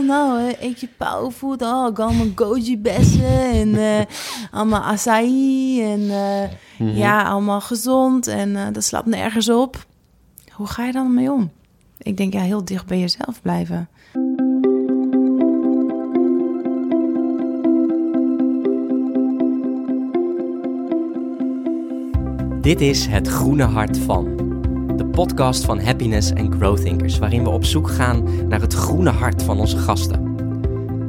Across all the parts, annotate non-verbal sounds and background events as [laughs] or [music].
oh nou, eh, eet je powerfood. Oh, ik allemaal goji-bessen en eh, allemaal acai. En eh, Mhm. ja, allemaal gezond. En eh, dat slaat nergens op. Hoe ga je dan mee om? Ik denk, ja, heel dicht bij jezelf blijven. Dit is Het Groene Hart van. Podcast van Happiness and Growth Thinkers, waarin we op zoek gaan naar het groene hart van onze gasten.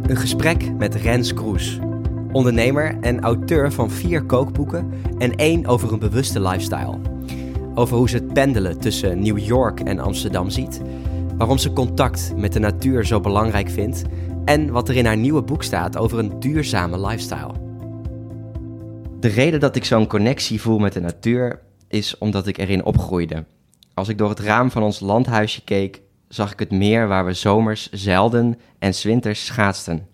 Een gesprek met Rens Kroes, ondernemer en auteur van vier kookboeken en één over een bewuste lifestyle. Over hoe ze het pendelen tussen New York en Amsterdam ziet, waarom ze contact met de natuur zo belangrijk vindt en wat er in haar nieuwe boek staat over een duurzame lifestyle. De reden dat ik zo'n connectie voel met de natuur is omdat ik erin opgroeide. Als ik door het raam van ons landhuisje keek, zag ik het meer waar we zomers zeilden en 's winters schaatsten.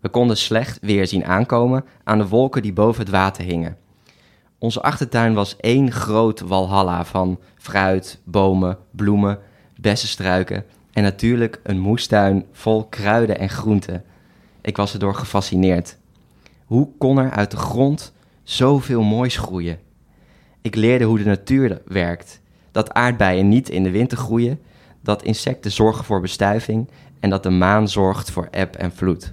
We konden slecht weer zien aankomen aan de wolken die boven het water hingen. Onze achtertuin was één groot walhalla van fruit, bomen, bloemen, bessenstruiken en natuurlijk een moestuin vol kruiden en groenten. Ik was erdoor gefascineerd. Hoe kon er uit de grond zoveel moois groeien? Ik leerde hoe de natuur werkt. Dat aardbeien niet in de winter groeien, dat insecten zorgen voor bestuiving en dat de maan zorgt voor eb en vloed.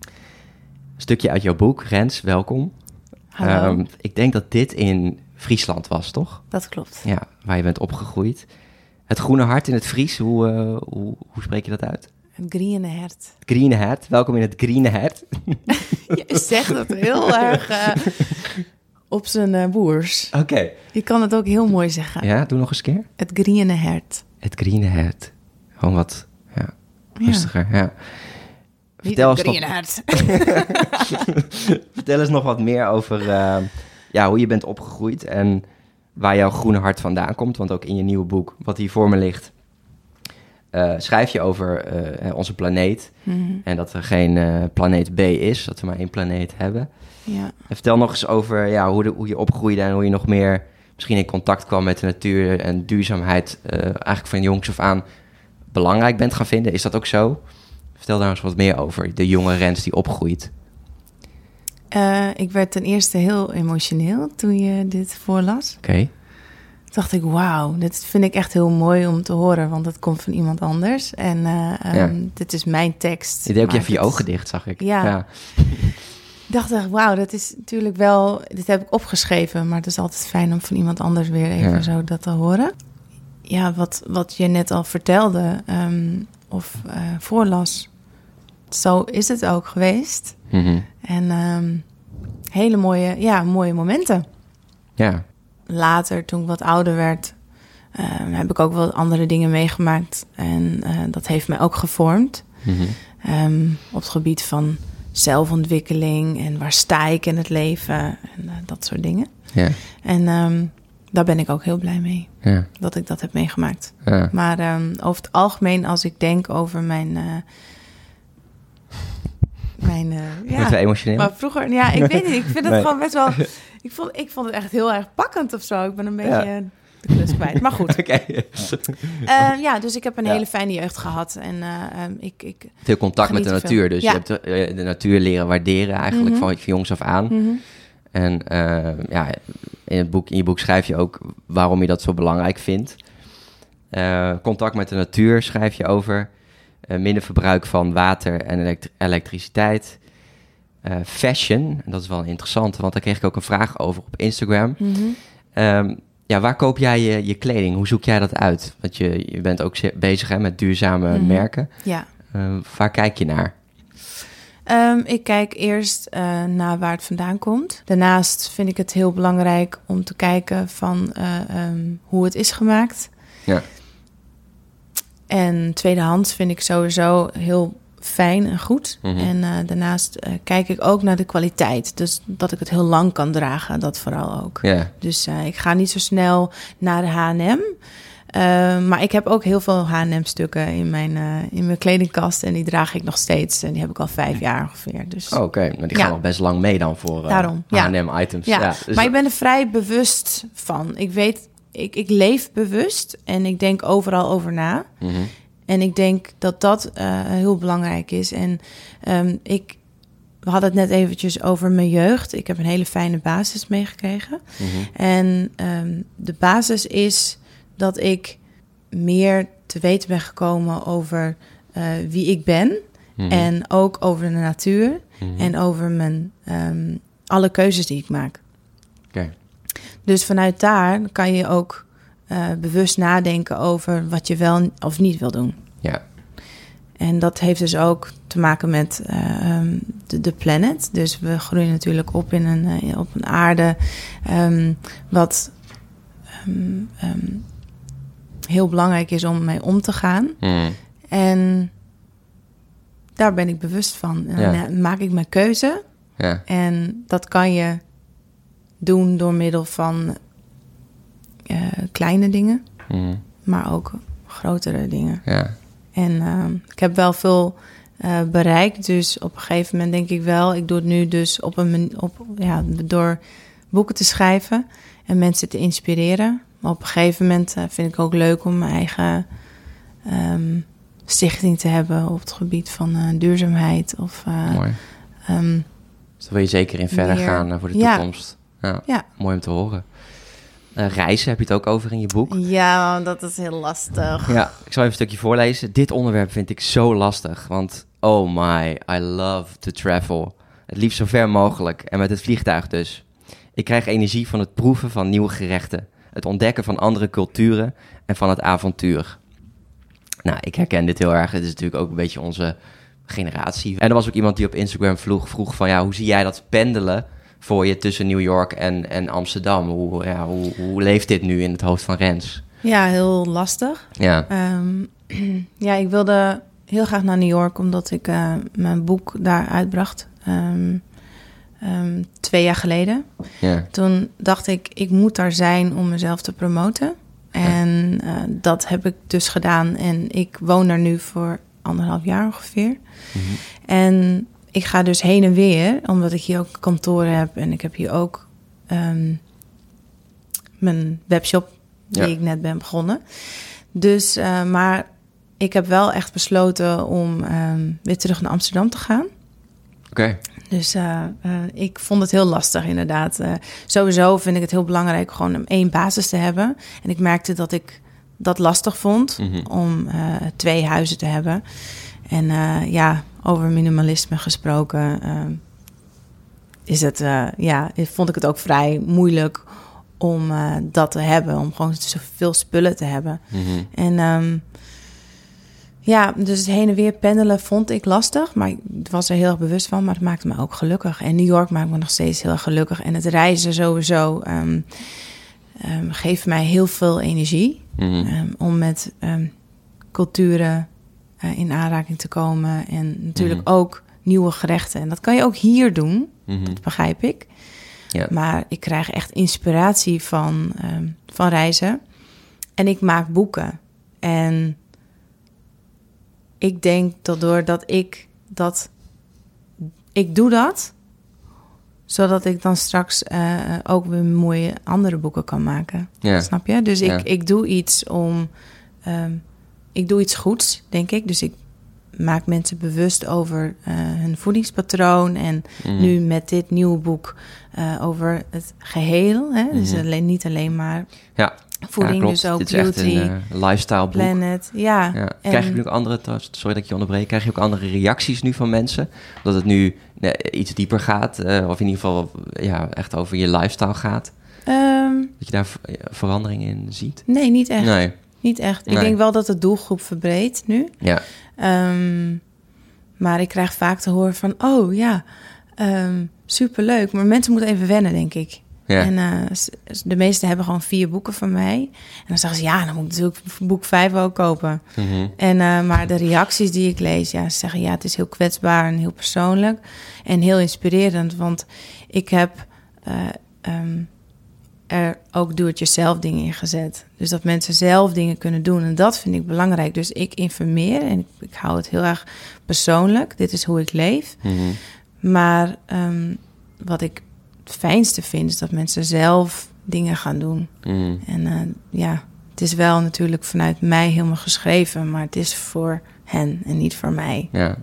Een stukje uit jouw boek, Rens, welkom. Hallo, Ehm, ik denk dat dit in Friesland was, toch? dat klopt. Ja, waar je bent opgegroeid. Het groene hart in het Fries, hoe, eh, hoe, hoe spreek je dat uit? Een griene hert. Green hart, welkom in het Green hart. [laughs] Je zegt het heel erg eh, [laughs] op zijn eh, boers. Oké. Je kan het ook heel mooi zeggen. Ja, doe nog eens een keer. Het griene hert. Het Green hart. Gewoon wat ja, Ja. rustiger. Ja. Niet Vertel het eens, nog, hert. [laughs] [laughs] vertel eens nog wat meer over eh, ja, hoe je bent opgegroeid en waar jouw groene hart vandaan komt. Want ook in je nieuwe boek, wat hier voor me ligt, eh, schrijf je over onze planeet. Mhm, En dat er geen planeet B is, dat we maar één planeet hebben. Ja. En vertel nog eens over ja, hoe, de, hoe je opgroeide en hoe je nog meer misschien in contact kwam met de natuur en duurzaamheid eh, eigenlijk van jongs af aan belangrijk bent gaan vinden. Is dat ook zo? Vertel daar eens wat meer over, de jonge Rens die opgroeit. Eh, ik werd ten eerste heel emotioneel toen je dit voorlas. Oké, dacht ik, wauw, dit vind ik echt heel mooi om te horen, want het komt van iemand anders. En eh, ehm, Ja. dit is mijn tekst. je deed ook maar even je ogen dicht, zag ik. Ja. [laughs] dacht echt, wauw, dat is natuurlijk wel... Dit heb ik opgeschreven, maar het is altijd fijn om van iemand anders weer even Ja. zo dat te horen. Ja, wat, wat je net al vertelde ehm, of eh, voorlas, zo is het ook geweest. Mhm. En ehm, hele mooie, ja, mooie momenten. ja. Later, toen ik wat ouder werd, ehm, heb ik ook wel andere dingen meegemaakt. En eh, dat heeft mij ook gevormd. Mhm. Op het gebied van zelfontwikkeling en waar sta ik in het leven en eh, dat soort dingen. ja. En ehm, daar ben ik ook heel blij mee ja. dat ik dat heb meegemaakt. ja. Maar ehm, over het algemeen, als ik denk over mijn. eh, mijn uh, Wordt ja. emotioneel? Maar vroeger, ja, ik weet niet. Ik vind het [laughs] Nee. gewoon best wel. [laughs] Ik vond, ik vond het echt heel erg pakkend of zo. Ik ben een beetje eh, de klus kwijt. Maar goed. [laughs] Oké. [laughs] Eh, ja, dus ik heb een Ja. hele fijne jeugd gehad. En eh, ehm, ik. ik Veel contact met de natuur, veel. dus Ja. je hebt de, de natuur leren waarderen eigenlijk Mhm. van, van jongs af aan. mhm. En eh, ja, in, het boek, in je boek schrijf je ook waarom je dat zo belangrijk vindt. Eh, contact met de natuur schrijf je over. Eh, minder verbruik van water en elekt- elektriciteit. Eh, fashion, en dat is wel interessant, want daar kreeg ik ook een vraag over op Instagram. Ehm, ja, waar koop jij je, je kleding? Hoe zoek jij dat uit? Want je, je bent ook bezig hè, met duurzame Mhm. merken. Ja. Eh, waar kijk je naar? Ehm, ik kijk eerst eh, naar waar het vandaan komt. Daarnaast vind ik het heel belangrijk om te kijken van eh, ehm, hoe het is gemaakt. Ja. En tweedehands vind ik sowieso heel fijn en goed. Mhm. En eh, daarnaast eh, kijk ik ook naar de kwaliteit. Dus dat ik het heel lang kan dragen, dat vooral ook. Ja, Dus eh, ik ga niet zo snel naar de H&M. Maar ik heb ook heel veel H&M-stukken in mijn, in mijn kledingkast. En die draag ik nog steeds. En die heb ik al vijf jaar ongeveer. Dus Oh, oké. Maar die Ja. gaan nog best lang mee dan voor ja. H&M-items. ja, dus maar ik ben er vrij bewust van. Ik weet, ik, ik leef bewust en ik denk overal over na. Mhm. En ik denk dat dat eh, heel belangrijk is. En ehm, ik, we hadden het net eventjes over mijn jeugd. Ik heb een hele fijne basis meegekregen. Mhm. En ehm, de basis is dat ik meer te weten ben gekomen over eh, wie ik ben. Mhm. En ook over de natuur. Mhm. En over mijn, ehm, alle keuzes die ik maak. Dus vanuit daar kan je ook eh, bewust nadenken over wat je wel of niet wil doen. Ja. En dat heeft dus ook te maken met eh, ehm, de, de planet. Dus we groeien natuurlijk op in een, eh, op een aarde ehm, wat ehm, heel belangrijk is om mee om te gaan. Mhm. En daar ben ik bewust van. En Ja. maak ik mijn keuze. Ja. En dat kan je doen door middel van eh, kleine dingen, Mhm. maar ook grotere dingen. Ja. En ehm, ik heb wel veel eh, bereikt. Dus op een gegeven moment denk ik wel, ik doe het nu dus op een op, ja, door boeken te schrijven en mensen te inspireren. Maar op een gegeven moment eh, vind ik ook leuk om mijn eigen ehm, stichting te hebben op het gebied van eh, duurzaamheid. Of eh, Mooi. Dus daar wil je zeker in verder Meer- gaan voor de Ja. toekomst. Ja. Ja. Mooi om te horen. Eh, reizen heb je het ook over in je boek. ja, dat is heel lastig. Ja, ik zal even een stukje voorlezen. Dit onderwerp vind ik zo lastig, want oh my, I love to travel. Het liefst zo ver mogelijk en met het vliegtuig dus. Ik krijg energie van het proeven van nieuwe gerechten, het ontdekken van andere culturen en van het avontuur. Nou, ik herken dit heel erg. Het is natuurlijk ook een beetje onze generatie. En er was ook iemand die op Instagram vroeg, vroeg van ja, hoe zie jij dat pendelen voor je tussen New York en, en Amsterdam? Hoe, ja, hoe, hoe leeft dit nu in het hoofd van Rens? Ja, heel lastig. Ja, Ehm, [clears throat] ja, ik wilde heel graag naar New York omdat ik eh, mijn boek daar uitbracht. Ehm, ehm, twee jaar geleden. ja, Toen dacht ik, ik moet daar zijn om mezelf te promoten. En eh, dat heb ik dus gedaan. En ik woon daar nu voor anderhalf jaar ongeveer. Mhm. En ik ga dus heen en weer, omdat ik hier ook kantoor heb. En ik heb hier ook ehm, mijn webshop, die Ja. ik net ben begonnen. Dus, eh, maar ik heb wel echt besloten om ehm, weer terug naar Amsterdam te gaan. oké. Dus eh, eh, ik vond het heel lastig, inderdaad. Sowieso vind ik het heel belangrijk gewoon om één basis te hebben. En ik merkte dat ik dat lastig vond Mhm. om twee huizen te hebben. En eh, ja, over minimalisme gesproken, eh, is het, eh, ja, vond ik het ook vrij moeilijk om eh, dat te hebben. Om gewoon zoveel spullen te hebben. Mhm. En ehm, ja, dus het heen en weer pendelen vond ik lastig. Maar ik was er heel erg bewust van. Maar het maakte me ook gelukkig. En New York maakt me nog steeds heel erg gelukkig. En het reizen sowieso ehm, ehm, geeft mij heel veel energie. Mhm. ehm, om met ehm, culturen eh, in aanraking te komen. En natuurlijk Mhm. ook nieuwe gerechten. En dat kan je ook hier doen, Mhm. dat begrijp ik. Ja. Maar ik krijg echt inspiratie van, ehm, van reizen. En ik maak boeken. En ik denk dat doordat ik dat... Ik doe dat, zodat ik dan straks eh, ook weer mooie andere boeken kan maken. Ja. Snap je? Dus ik, Ja. ik doe iets om... ehm, ik doe iets goeds, denk ik. Dus ik maak mensen bewust over eh, hun voedingspatroon. En Mhm. nu met dit nieuwe boek eh, over het geheel. Hè? Dus Mhm. alleen, niet alleen maar Ja, voeding, ja, dus ook Dit is echt beauty, een eh, lifestyle boek. planet. Ja, Ja. en- Krijg je nu ook andere, sorry dat ik je onderbreek, krijg je ook andere reacties nu van mensen? Dat het nu eh, iets dieper gaat, of in ieder geval ja, echt over je lifestyle gaat? Ehm, Dat je daar verandering in ziet? nee, niet echt. Nee. Niet echt. Ik Nee. denk wel dat de doelgroep verbreedt nu. Ja. Ehm, maar ik krijg vaak te horen van... oh ja, ehm, superleuk. Maar mensen moeten even wennen, denk ik. Ja. En eh, de meesten hebben gewoon vier boeken van mij. En dan zeggen ze, ja, dan moet ik natuurlijk boek vijf ook kopen. Mhm. En, eh, maar de reacties die ik lees, ja, ze zeggen ja, het is heel kwetsbaar en heel persoonlijk en heel inspirerend. Want ik heb eh, ehm, er ook doe-het-jezelf dingen in gezet. Dus dat mensen zelf dingen kunnen doen. En dat vind ik belangrijk. Dus ik informeer en ik, ik hou het heel erg persoonlijk. Dit is hoe ik leef. Mhm. Maar ehm, wat ik het fijnste vind, is dat mensen zelf dingen gaan doen. Mhm. En eh, ja, het is wel natuurlijk vanuit mij helemaal geschreven, maar het is voor hen en niet voor mij. Ja.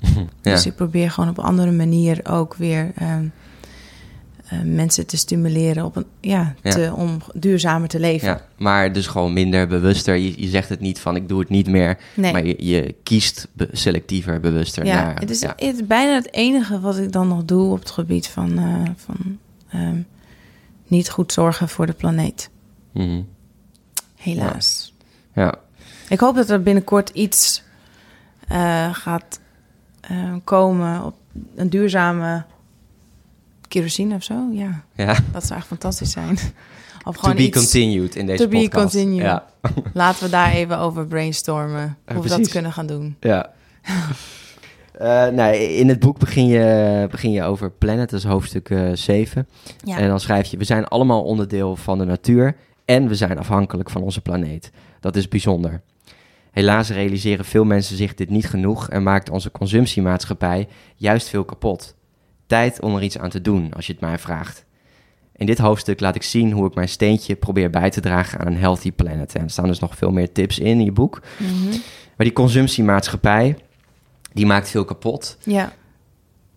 [laughs] Dus ik probeer gewoon op andere manier ook weer ehm, eh, mensen te stimuleren op een, ja, Ja. Te, om duurzamer te leven. ja, maar dus gewoon minder bewuster. Je, je zegt het niet van ik doe het niet meer, Nee. maar je, je kiest be- selectiever, bewuster. Ja, naar, het, is, ja. het is bijna het enige wat ik dan nog doe op het gebied van, eh, van ehm, niet goed zorgen voor de planeet. Mhm. Helaas. ja. Ik hoop dat er binnenkort iets eh, gaat eh, komen op een duurzame kerosine of zo. Ja, ja. dat zou echt fantastisch zijn. [laughs] Of To gewoon be iets. continued in deze To be podcast. continued. Ja. [laughs] Laten we daar even over brainstormen. Ja, hoe we dat kunnen gaan doen. Ja. [laughs] Eh, nee, in het boek begin je, begin je over Planet, dat is hoofdstuk eh 7. Ja. En dan schrijf je, we zijn allemaal onderdeel van de natuur en we zijn afhankelijk van onze planeet. Dat is bijzonder. Helaas realiseren veel mensen zich dit niet genoeg en maakt onze consumptiemaatschappij juist veel kapot. Tijd om er iets aan te doen, als je het mij vraagt. In dit hoofdstuk laat ik zien hoe ik mijn steentje probeer bij te dragen aan een healthy planet. En er staan dus nog veel meer tips in, in je boek. Mhm. Maar die consumptiemaatschappij, die maakt veel kapot. ja.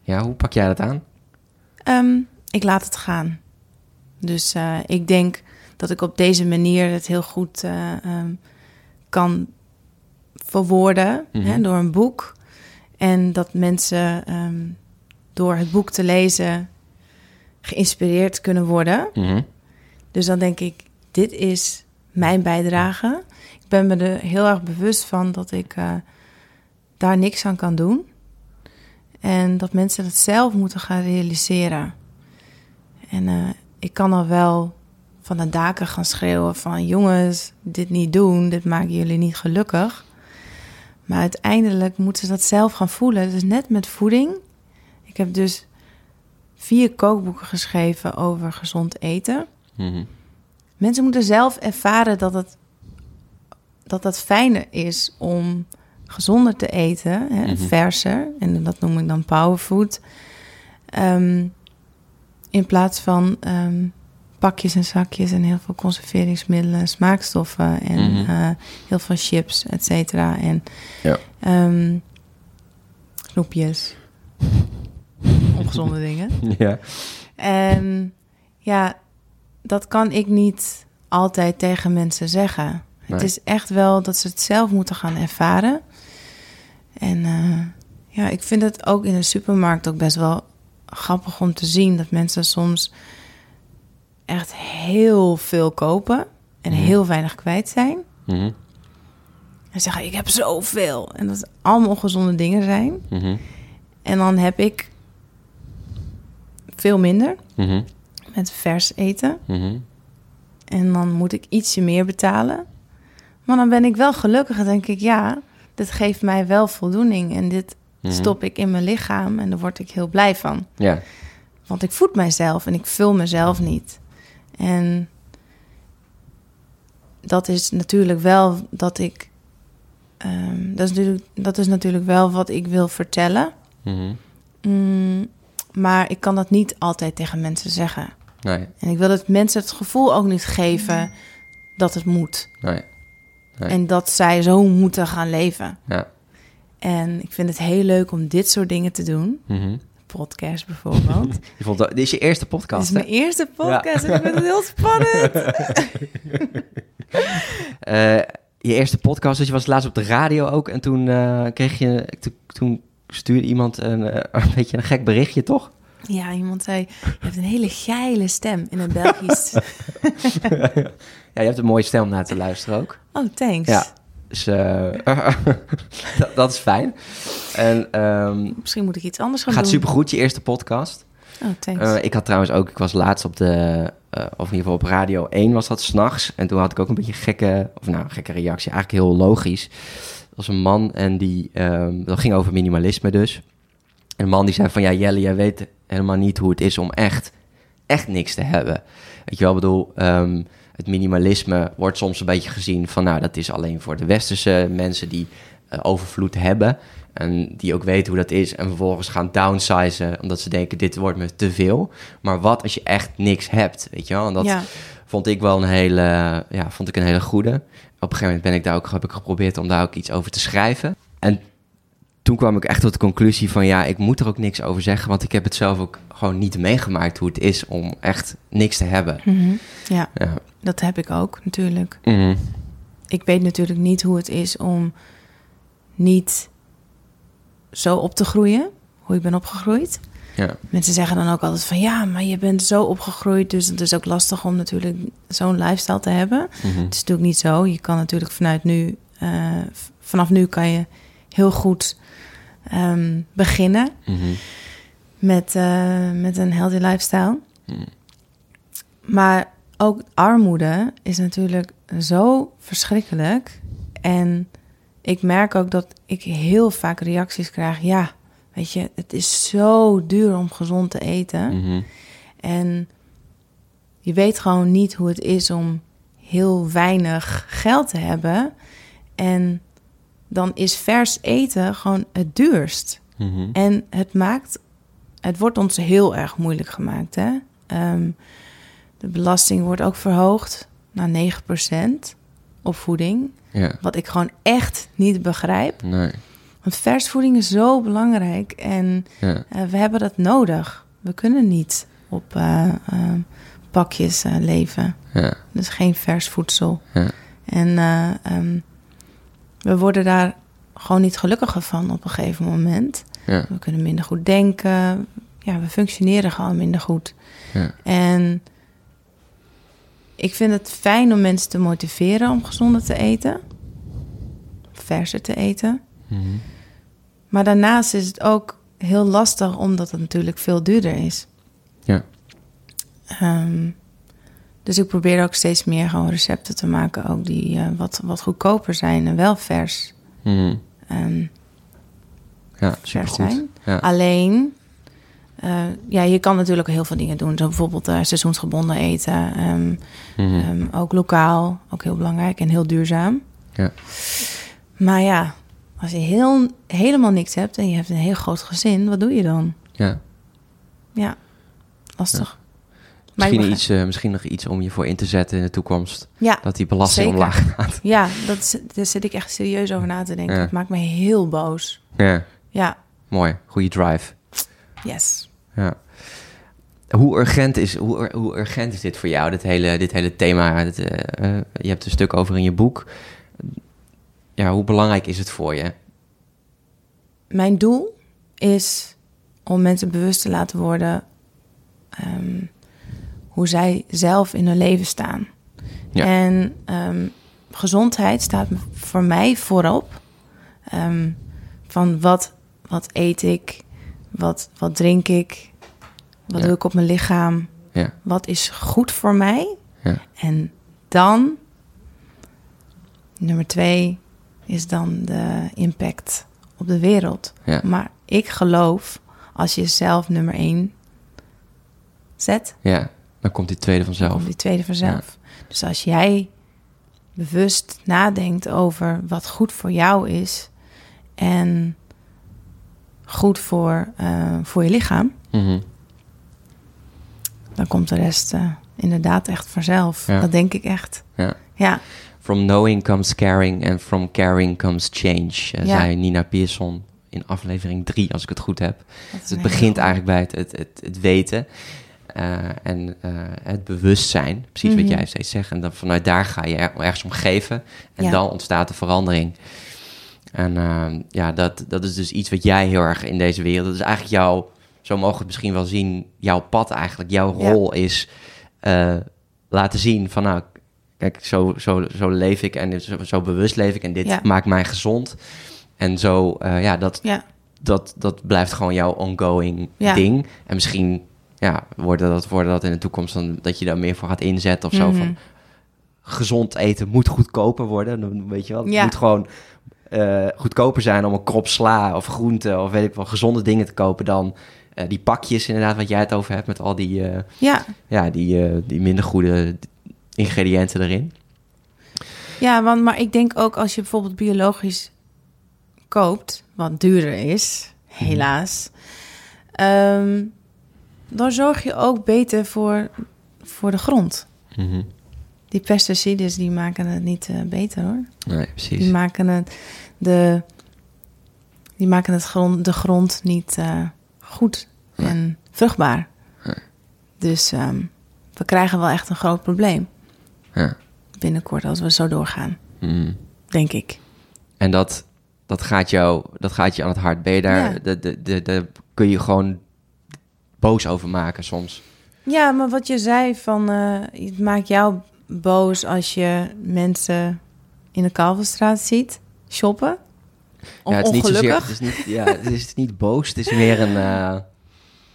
Ja, hoe pak jij dat aan? Ehm, ik laat het gaan. Dus eh, ik denk dat ik op deze manier het heel goed eh, ehm, kan verwoorden Mhm. hè, door een boek. En dat mensen ehm, door het boek te lezen geïnspireerd kunnen worden. Mhm. Dus dan denk ik, dit is mijn bijdrage. Ik ben me er heel erg bewust van dat ik eh, daar niks aan kan doen. En dat mensen het zelf moeten gaan realiseren. En eh, ik kan al wel van de daken gaan schreeuwen van... jongens, dit niet doen, dit maken jullie niet gelukkig. Maar uiteindelijk moeten ze dat zelf gaan voelen. Dus net met voeding. Ik heb dus vier kookboeken geschreven over gezond eten. Mhm. Mensen moeten zelf ervaren dat het, dat het fijner is om gezonder te eten, hè, Mhm. verser. En dat noem ik dan powerfood. Ehm, in plaats van ehm, pakjes en zakjes en heel veel conserveringsmiddelen, smaakstoffen en Mhm. eh, heel veel chips, et cetera. En Ja. ehm, snoepjes. Ongezonde [laughs] dingen. ja. En ja, dat kan ik niet altijd tegen mensen zeggen. Nee. Het is echt wel dat ze het zelf moeten gaan ervaren. En eh, ja, ik vind het ook in de supermarkt ook best wel grappig om te zien dat mensen soms echt heel veel kopen en Mhm. heel weinig kwijt zijn. Mhm. En zeggen, ik heb zoveel. En dat het allemaal ongezonde dingen zijn. Mhm. En dan heb ik veel minder Mhm. met vers eten. Mhm. En dan moet ik ietsje meer betalen. Maar dan ben ik wel gelukkig en denk ik, ja, dit geeft mij wel voldoening. En dit Mhm. stop ik in mijn lichaam en daar word ik heel blij van. Ja. Want ik voed mijzelf en ik vul mezelf niet. En dat is natuurlijk wel dat ik. ehm, dat, is natuurlijk, dat is natuurlijk wel wat ik wil vertellen. Mm, maar ik kan dat niet altijd tegen mensen zeggen. Nee. En ik wil het mensen het gevoel ook niet geven dat het moet. Nee. Nee. En dat zij zo moeten gaan leven. Ja. En ik vind het heel leuk om dit soort dingen te doen. Mhm. Podcast bijvoorbeeld. [laughs] Je vond dat, dit is je eerste Dit podcast, is hè? mijn eerste podcast en ik vind het heel spannend. [laughs] Eh, je eerste podcast, dus je was laatst op de radio ook. En toen eh, kreeg je, toen, toen stuurde iemand een, eh, [laughs] een beetje een gek berichtje, toch? Ja, iemand zei, je hebt een hele geile stem in het Belgisch. [laughs] [laughs] Ja, je hebt een mooie stem om naar te luisteren ook. Oh, thanks. Ja. Dus eh, dat, dat is fijn. En ehm Misschien moet ik iets anders gaan gaat doen. supergoed, je eerste podcast. Oh, thanks. Eh, ik had trouwens ook, ik was laatst op de, of in ieder geval op Radio 1 was dat s'nachts. En toen had ik ook een beetje gekke, of nou, gekke reactie, eigenlijk heel logisch. Was een man en die, ehm, dat ging over minimalisme dus. En een man die zei van, ja Jelle, jij weet helemaal niet hoe het is om echt, echt niks te hebben. Weet je wel, ik bedoel, ehm, het minimalisme wordt soms een beetje gezien van, nou, dat is alleen voor de westerse mensen die eh, overvloed hebben. En die ook weten hoe dat is. En vervolgens gaan downsizen. Omdat ze denken, dit wordt me te veel. Maar wat als je echt niks hebt? Weet je wel? En dat ja. vond ik wel een hele, ja, vond ik een hele goede. Op een gegeven moment ben ik daar ook, heb ik geprobeerd om daar ook iets over te schrijven. En toen kwam ik echt tot de conclusie van ja, ik moet er ook niks over zeggen, want ik heb het zelf ook gewoon niet meegemaakt hoe het is om echt niks te hebben. Mhm. Ja, Ja. dat heb ik ook natuurlijk. Mhm. Ik weet natuurlijk niet hoe het is om niet zo op te groeien, hoe ik ben opgegroeid. Ja. Mensen zeggen dan ook altijd van ja, maar je bent zo opgegroeid, dus het is ook lastig om natuurlijk zo'n lifestyle te hebben. Mhm. Het is natuurlijk niet zo. Je kan natuurlijk vanuit nu, eh, vanaf nu kan je heel goed ehm, beginnen Mhm. met, eh, met een healthy lifestyle. Mhm. Maar ook armoede is natuurlijk zo verschrikkelijk. En ik merk ook dat ik heel vaak reacties krijg. Ja, weet je, het is zo duur om gezond te eten. Mhm. En je weet gewoon niet hoe het is om heel weinig geld te hebben. En dan is vers eten gewoon het duurst. Mhm. En het maakt, het wordt ons heel erg moeilijk gemaakt. Hè? Ehm, de belasting wordt ook verhoogd naar 9% op voeding. Ja. Wat ik gewoon echt niet begrijp. Nee. Want versvoeding is zo belangrijk en Ja. eh, we hebben dat nodig. We kunnen niet op eh, eh, pakjes leven. Ja. Dus geen vers voedsel. Ja. En eh, ehm, we worden daar gewoon niet gelukkiger van op een gegeven moment. We kunnen minder goed denken. Ja, we functioneren gewoon minder goed. Ja. En ik vind het fijn om mensen te motiveren om gezonder te eten. Verser te eten. Mhm. Maar daarnaast is het ook heel lastig omdat het natuurlijk veel duurder is. Ja. Ehm, dus ik probeer ook steeds meer gewoon recepten te maken, ook die eh, wat, wat goedkoper zijn en wel vers, Mhm. en Ja, vers zijn. Ja. Alleen, eh, ja, je kan natuurlijk heel veel dingen doen. Zo bijvoorbeeld eh, seizoensgebonden eten. ehm, Mhm. ehm, ook lokaal, ook heel belangrijk en heel duurzaam. Ja. Maar ja, als je heel, helemaal niks hebt en je hebt een heel groot gezin, wat doe je dan? ja. Ja, lastig. Ik Misschien, iets, eh, misschien nog iets om je voor in te zetten in de toekomst. Ja, Dat die belasting Zeker. omlaag gaat. ja dat daar zit ik echt serieus over na te denken. Ja. Het maakt me heel boos. Ja, Ja, mooi. Goede drive. yes. Ja. Hoe urgent, is, hoe, hoe urgent is dit voor jou, dit hele, dit hele thema? Dit, eh, eh, je hebt een stuk over in je boek. Ja, hoe belangrijk is het voor je? Mijn doel is om mensen bewust te laten worden ehm, hoe zij zelf in hun leven staan. Ja. En ehm, gezondheid staat voor mij voorop. Ehm, van wat, wat eet ik, wat, wat drink ik, wat Ja. doe ik op mijn lichaam, Ja, wat is goed voor mij. ja, En dan, nummer twee, is dan de impact op de wereld. ja, Maar ik geloof, als je zelf nummer één zet, ja. Dan komt die tweede dan vanzelf. komt die tweede vanzelf. Dus als jij bewust nadenkt over wat goed voor jou is en goed voor, eh, voor je lichaam, Mhm. dan komt de rest eh, inderdaad echt vanzelf. Ja. Dat denk ik echt. Ja. Ja, From knowing comes caring and from caring comes change, Ja. zei Nina Pearson in aflevering 3, als ik het goed heb. Dus het begint eigenlijk bij het, het, het, het weten eh, en eh, het bewustzijn. Precies wat Mhm. jij steeds zegt. En dan vanuit daar ga je er, ergens om geven. En Ja. dan ontstaat de verandering. En ja, dat, dat is dus iets wat jij heel erg in deze wereld... Dat is eigenlijk jouw, zo mogen we het misschien wel zien... jouw pad eigenlijk, jouw Ja. rol is laten zien van... nou, kijk, zo, zo, zo leef ik en zo, zo bewust leef ik... en dit Ja. maakt mij gezond. En zo, eh, ja, dat, Ja, dat, dat blijft gewoon jouw ongoing Ja. ding. En misschien ja, worden, dat, worden dat in de toekomst dan dat je daar meer voor gaat inzetten of zo. Mhm. Van gezond eten moet goedkoper worden. Dan weet je wel. Het moet gewoon eh, goedkoper zijn om een krop sla of groente of weet ik wel, gezonde dingen te kopen dan eh, die pakjes inderdaad wat jij het over hebt met al die, ja. ja, die, die minder goede ingrediënten erin. Ja, want, maar ik denk ook als je bijvoorbeeld biologisch koopt, wat duurder is, helaas, ehm, dan zorg je ook beter voor, voor de grond. Mhm. Die pesticides die maken het niet eh, beter hoor. Nee, precies. Die maken het, de, die maken het grond, de grond niet eh, goed Nee. en vruchtbaar. Nee. Dus ehm, we krijgen wel echt een groot probleem Ja. binnenkort als we zo doorgaan, Mm. denk ik. En dat, dat, gaat jou, dat gaat je aan het hart. Ben je daar, Ja. de, de, de, de, kun je gewoon boos over maken soms. Ja, maar wat je zei van eh, het maakt jou boos als je mensen in de Kalverstraat ziet shoppen. Of ja, het is niet zozeer, het is niet, ja, het is niet boos, het is meer een, eh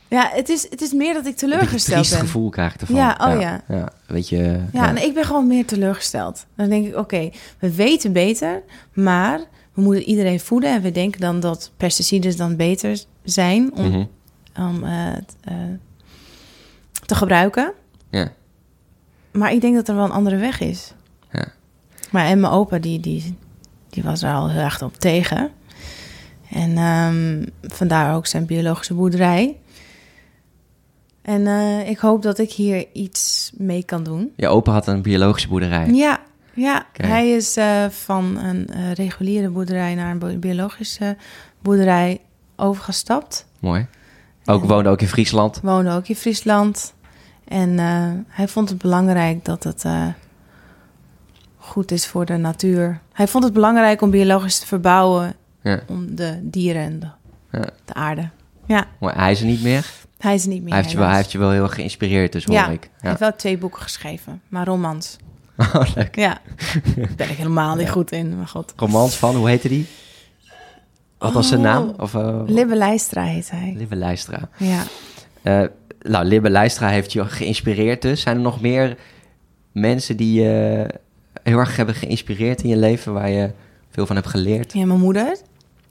Ja, het is, het is meer dat ik een teleurgesteld ben. gevoel krijg ik ervan. Ja, oh ja. ja. Weet je, Ja, en ik ben gewoon meer teleurgesteld. Dan denk ik, oké, we weten beter, maar we moeten iedereen voeden. En we denken dan dat pesticides dan beter zijn om, Mhm. om eh, eh, te gebruiken. ja. Maar ik denk dat er wel een andere weg is. Ja. Maar en mijn opa, die, die, die was er al heel erg op tegen. En ehm, vandaar ook zijn biologische boerderij. En eh, ik hoop dat ik hier iets mee kan doen. Je opa had een biologische boerderij. Ja, ja. Hij is eh, van een eh, reguliere boerderij naar een bi- biologische boerderij overgestapt. Mooi. Ook En- woonde ook in Friesland. Woonde ook in Friesland. En hij vond het belangrijk dat het goed is voor de natuur. Hij vond het belangrijk om biologisch te verbouwen Ja. om de dieren en de, Ja. de aarde. Ja, Mooi. Hij is er niet meer. Hij is niet meer. hij, heeft je wel, hij heeft je wel heel erg geïnspireerd, dus hoor ja, ik. hij Ja. heeft wel twee boeken geschreven, maar romans. [laughs] Oh, leuk. Ja, [laughs] daar ben ik helemaal niet Ja. goed in, maar god. Romans van, hoe heette die? Wat was zijn Oh. naam? Of, uh, Libbe Lijstra heet hij. Libbe Lijstra. Ja. Eh, nou, Libbe Lijstra heeft je geïnspireerd dus. Zijn er nog meer mensen die je heel erg hebben geïnspireerd in je leven... waar je veel van hebt geleerd? ja, mijn moeder.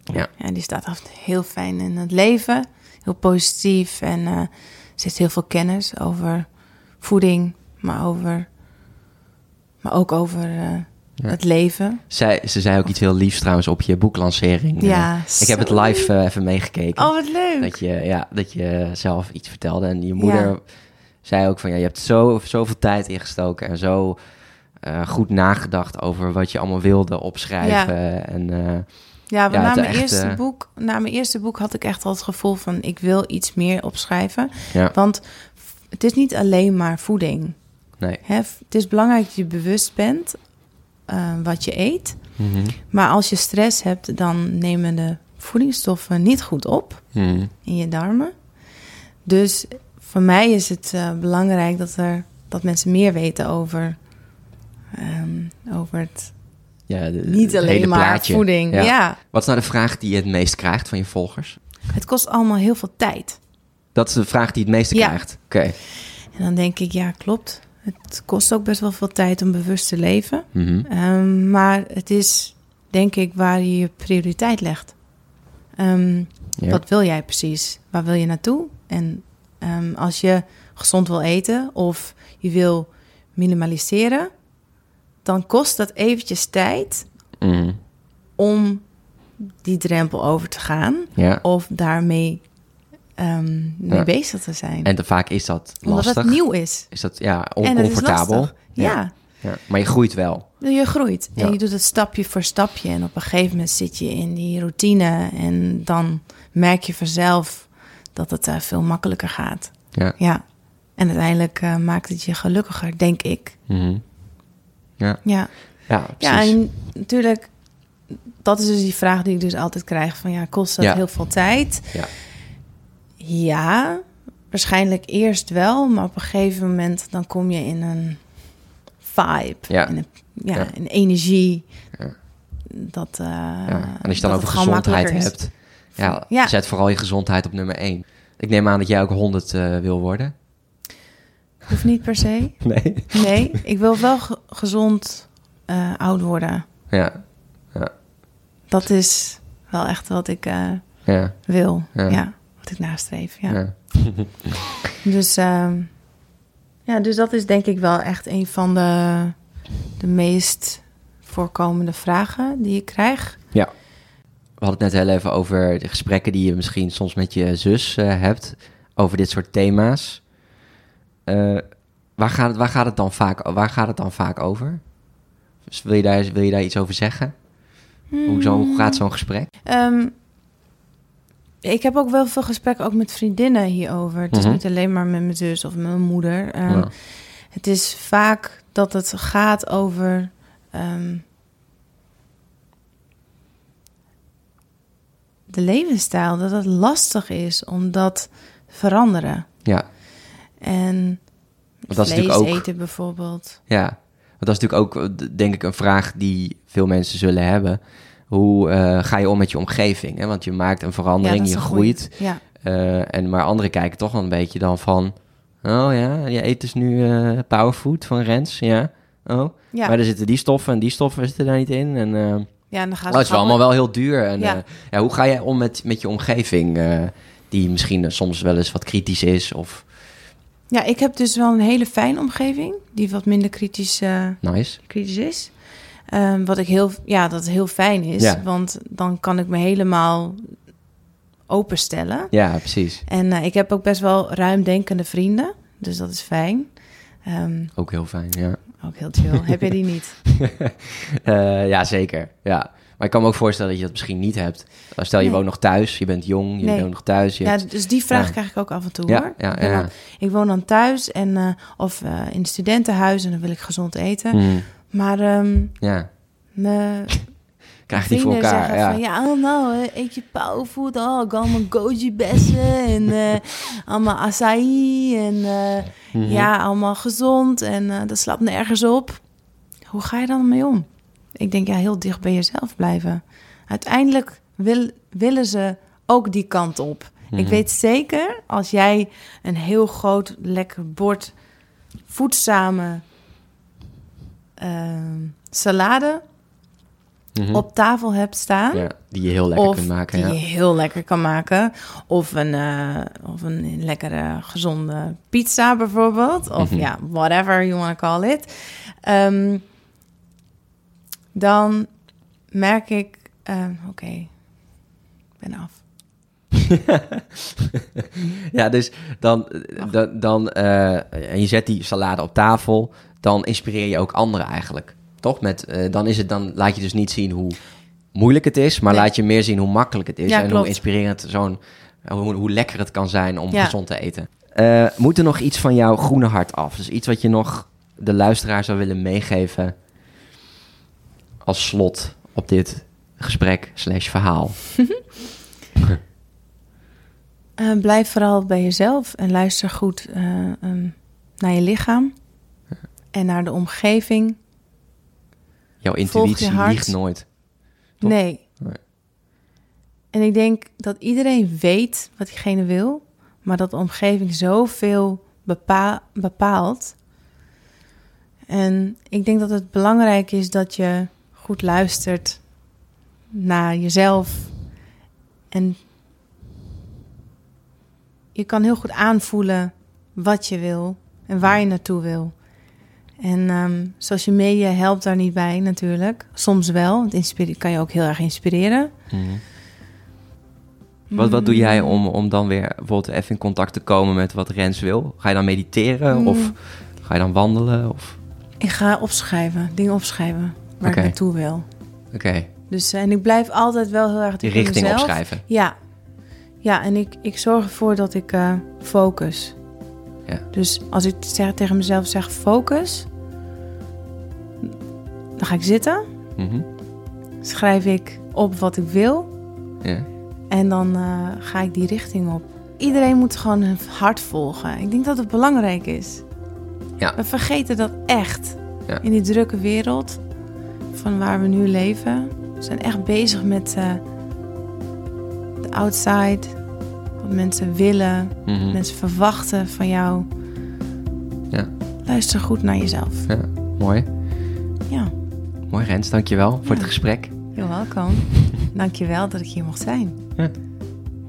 Ja. Ja, die staat altijd heel fijn in het leven. Heel positief en eh, ze heeft heel veel kennis over voeding, maar, over, maar ook over eh, Ja. het leven. Zij, ze zei ook iets heel liefs trouwens op je boeklancering. Ja, Eh, ik heb het live even meegekeken. Oh, wat leuk. Dat je, ja, dat je zelf iets vertelde. En je moeder Ja. zei ook van... Ja, je hebt zo, zoveel tijd ingestoken en zo goed nagedacht... over wat je allemaal wilde opschrijven. En Ja, na, mijn echt, eerste eh, boek, na mijn eerste boek had ik echt al het gevoel van... ik wil iets meer opschrijven. ja, Want het is niet alleen maar voeding. nee. Hè? Het is belangrijk dat je bewust bent eh, wat je eet. Mhm. Maar als je stress hebt, dan nemen de voedingsstoffen niet goed op Mhm. in je darmen. Dus voor mij is het eh, belangrijk dat, er, dat mensen meer weten over, ehm, over het Ja, de- niet alleen maar plaatje. voeding. Ja. Ja. Wat is nou de vraag die je het meest krijgt van je volgers? het kost allemaal heel veel tijd. Dat is de vraag die het meeste Ja. krijgt. Oké. En dan denk ik, ja, klopt. Het kost ook best wel veel tijd om bewust te leven. Mhm. Ehm, maar het is, denk ik, waar je je prioriteit legt. Ehm, Ja. Wat wil jij precies? Waar wil je naartoe? En ehm, als je gezond wil eten of je wil minimaliseren, dan kost dat eventjes tijd Mhm. om die drempel over te gaan ja. of daarmee ehm, mee Ja. bezig te zijn. En te vaak is dat Omdat lastig. het nieuw is. Is dat ja, oncomfortabel? Ja. ja. Maar je groeit wel. Je groeit en je doet het stapje voor stapje. En op een gegeven moment zit je in die routine. En dan merk je vanzelf dat het eh, veel makkelijker gaat. Ja. Ja. En uiteindelijk eh, maakt het je gelukkiger, denk ik. Mhm. Ja. Ja. Ja, ja, en natuurlijk, dat is dus die vraag die ik dus altijd krijg: van ja, kost dat Ja. heel veel tijd? Ja. Ja, waarschijnlijk eerst wel, maar op een gegeven moment dan kom je in een vibe, Ja. in een, ja, Ja. een energie. Ja. Dat, eh. En als je dan over gezondheid hebt, ja, Ja. zet vooral je gezondheid op nummer één. Ik neem aan dat jij ook 100 eh, wil worden. Hoeft niet per se. [laughs] Nee. Nee, ik wil wel ge- gezond eh, oud worden. Ja, Dat is wel echt wat ik eh, ja, wil. Ja. Ja. wat ik nastreef. Ja. ja. [laughs] Dus, ehm, ja, dus dat is denk ik wel echt een van de, de meest voorkomende vragen die ik krijg. Ja. We hadden het net heel even over de gesprekken die je misschien soms met je zus eh, hebt over dit soort thema's. Eh, waar, gaat het, waar, gaat het dan vaak, waar gaat het dan vaak over? Dus wil, je daar, wil je daar iets over zeggen? Hoe, zo, hoe gaat zo'n gesprek? Ehm, ik heb ook wel veel gesprekken ook met vriendinnen hierover. Het is Mhm. niet alleen maar met mijn zus of mijn moeder. Ehm, Ja. Het is vaak dat het gaat over. ehm, de levensstijl, dat het lastig is om dat te veranderen. Ja, En dat is vlees natuurlijk ook- eten bijvoorbeeld. ja. Want dat is natuurlijk ook, eh, denk ik, een vraag die veel mensen zullen hebben. Hoe eh, ga je om met je omgeving? Hè? Want je maakt een verandering, is je een groeit. Ja, Eh, en, maar anderen kijken toch wel een beetje dan van... Oh ja, je eet dus nu powerfood van Rens, ja. Oh, ja. maar er zitten die stoffen en die stoffen zitten daar niet in. En ja en dan gaan oh, het is wel allemaal wel heel duur. En, Ja. ja. hoe ga jij om met, met je omgeving... die misschien soms wel eens wat kritisch is of Ja, ik heb dus wel een hele fijne omgeving die wat minder kritisch, eh, nice. kritisch is. Ehm, wat ik heel, ja, dat heel fijn is, Ja. want dan kan ik me helemaal openstellen. Ja, precies. En eh, ik heb ook best wel ruimdenkende vrienden, dus dat is fijn. Ehm, Ook heel fijn, ja. ook heel chill. heb je die niet? [laughs] Eh, ja, zeker. Ja. Maar ik kan me ook voorstellen dat je dat misschien niet hebt. Uh, Stel, je Nee. woont nog thuis, je bent jong, je Nee. woont nog thuis. Je Ja, hebt- dus die vraag Ja. krijg ik ook af en toe Ja, hoor. ja, ja. dan- ik woon dan thuis en, eh, of eh, in het studentenhuis en dan wil ik gezond eten. Hmm, Maar ehm ja, [laughs] krijg je niet voor elkaar. zeggen Ja. van ja, oh, nou, eet je powerfood. Oh, allemaal goji bessen en eh, allemaal acai en Mhm. ja, allemaal gezond en eh, dat slaat nergens op. Hoe ga je dan mee om? Ik denk ja, heel dicht bij jezelf blijven. Uiteindelijk wil, willen ze ook die kant op. Ik Mhm. weet zeker, als jij een heel groot, lekker bord voedzame ehm, salade Mhm. op tafel hebt staan. Ja, die je heel lekker kunt maken. die Ja. je heel lekker kan maken. Of een, eh, of een lekkere, gezonde pizza bijvoorbeeld. Of Mhm. ja, whatever you want to call it. Ehm, dan merk ik... ehm, Oké, ik ben af. [laughs] ja, dus dan, dan, dan eh, en je zet die salade op tafel, dan inspireer je ook anderen eigenlijk. Toch? Met, eh, dan, is het, dan laat je dus niet zien hoe moeilijk het is, maar Nee. laat je meer zien hoe makkelijk het is. Ja, en klopt. hoe inspirerend zo'n, hoe, hoe lekker het kan zijn om Ja. gezond te eten. Eh, moet er nog iets van jouw groene hart af? Dus iets wat je nog de luisteraar zou willen meegeven als slot op dit gesprek slash verhaal. [laughs] Eh, blijf vooral bij jezelf en luister goed eh, ehm, naar je lichaam. En naar de omgeving. Jouw intuïtie liegt nooit. Toch? Nee. Nee. En ik denk dat iedereen weet wat diegene wil, maar dat de omgeving zoveel bepa bepaalt. En ik denk dat het belangrijk is dat je goed luistert naar jezelf. En je kan heel goed aanvoelen wat je wil en waar je naartoe wil. En ehm, social media helpt daar niet bij natuurlijk. Soms wel. Het inspire- kan je ook heel erg inspireren. Mhm. Wat, wat doe jij Mm. om, om dan weer bijvoorbeeld even in contact te komen met wat Rens wil? Ga je dan mediteren Mm. of ga je dan wandelen? Of... Ik ga opschrijven, dingen opschrijven waar ik naartoe wil. Oké, Dus eh, en ik blijf altijd wel heel erg die richting mezelf. opschrijven. Ja, ja en ik, ik zorg ervoor dat ik eh, focus. Ja. Dus als ik zeg, tegen mezelf zeg focus, dan ga ik zitten, Mhm. schrijf ik op wat ik wil ja. en dan eh, ga ik die richting op. Iedereen moet gewoon hun hart volgen. Ik denk dat het belangrijk is. Ja. We vergeten dat echt. Ja. In die drukke wereld van waar we nu leven. We zijn echt bezig met eh, de outside. Wat mensen willen. Mhm. Mensen verwachten van jou. Ja. Luister goed naar jezelf. ja, mooi. Ja, Mooi Rens, dankjewel voor Ja. het gesprek. you're welcome. [laughs] Dankjewel dat ik hier mocht zijn.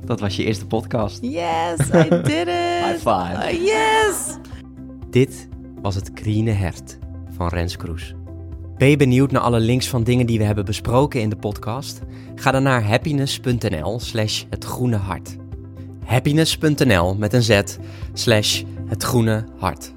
Dat was je eerste podcast. Yes, I [laughs] did it. High five. Uh, yes. Dit was het Groene Hert van Rens Kroes. Ben je benieuwd naar alle links van dingen die we hebben besproken in de podcast? Ga dan naar happiness.nl slash het groene hart. Happiness.nl met een z slash het groene hart.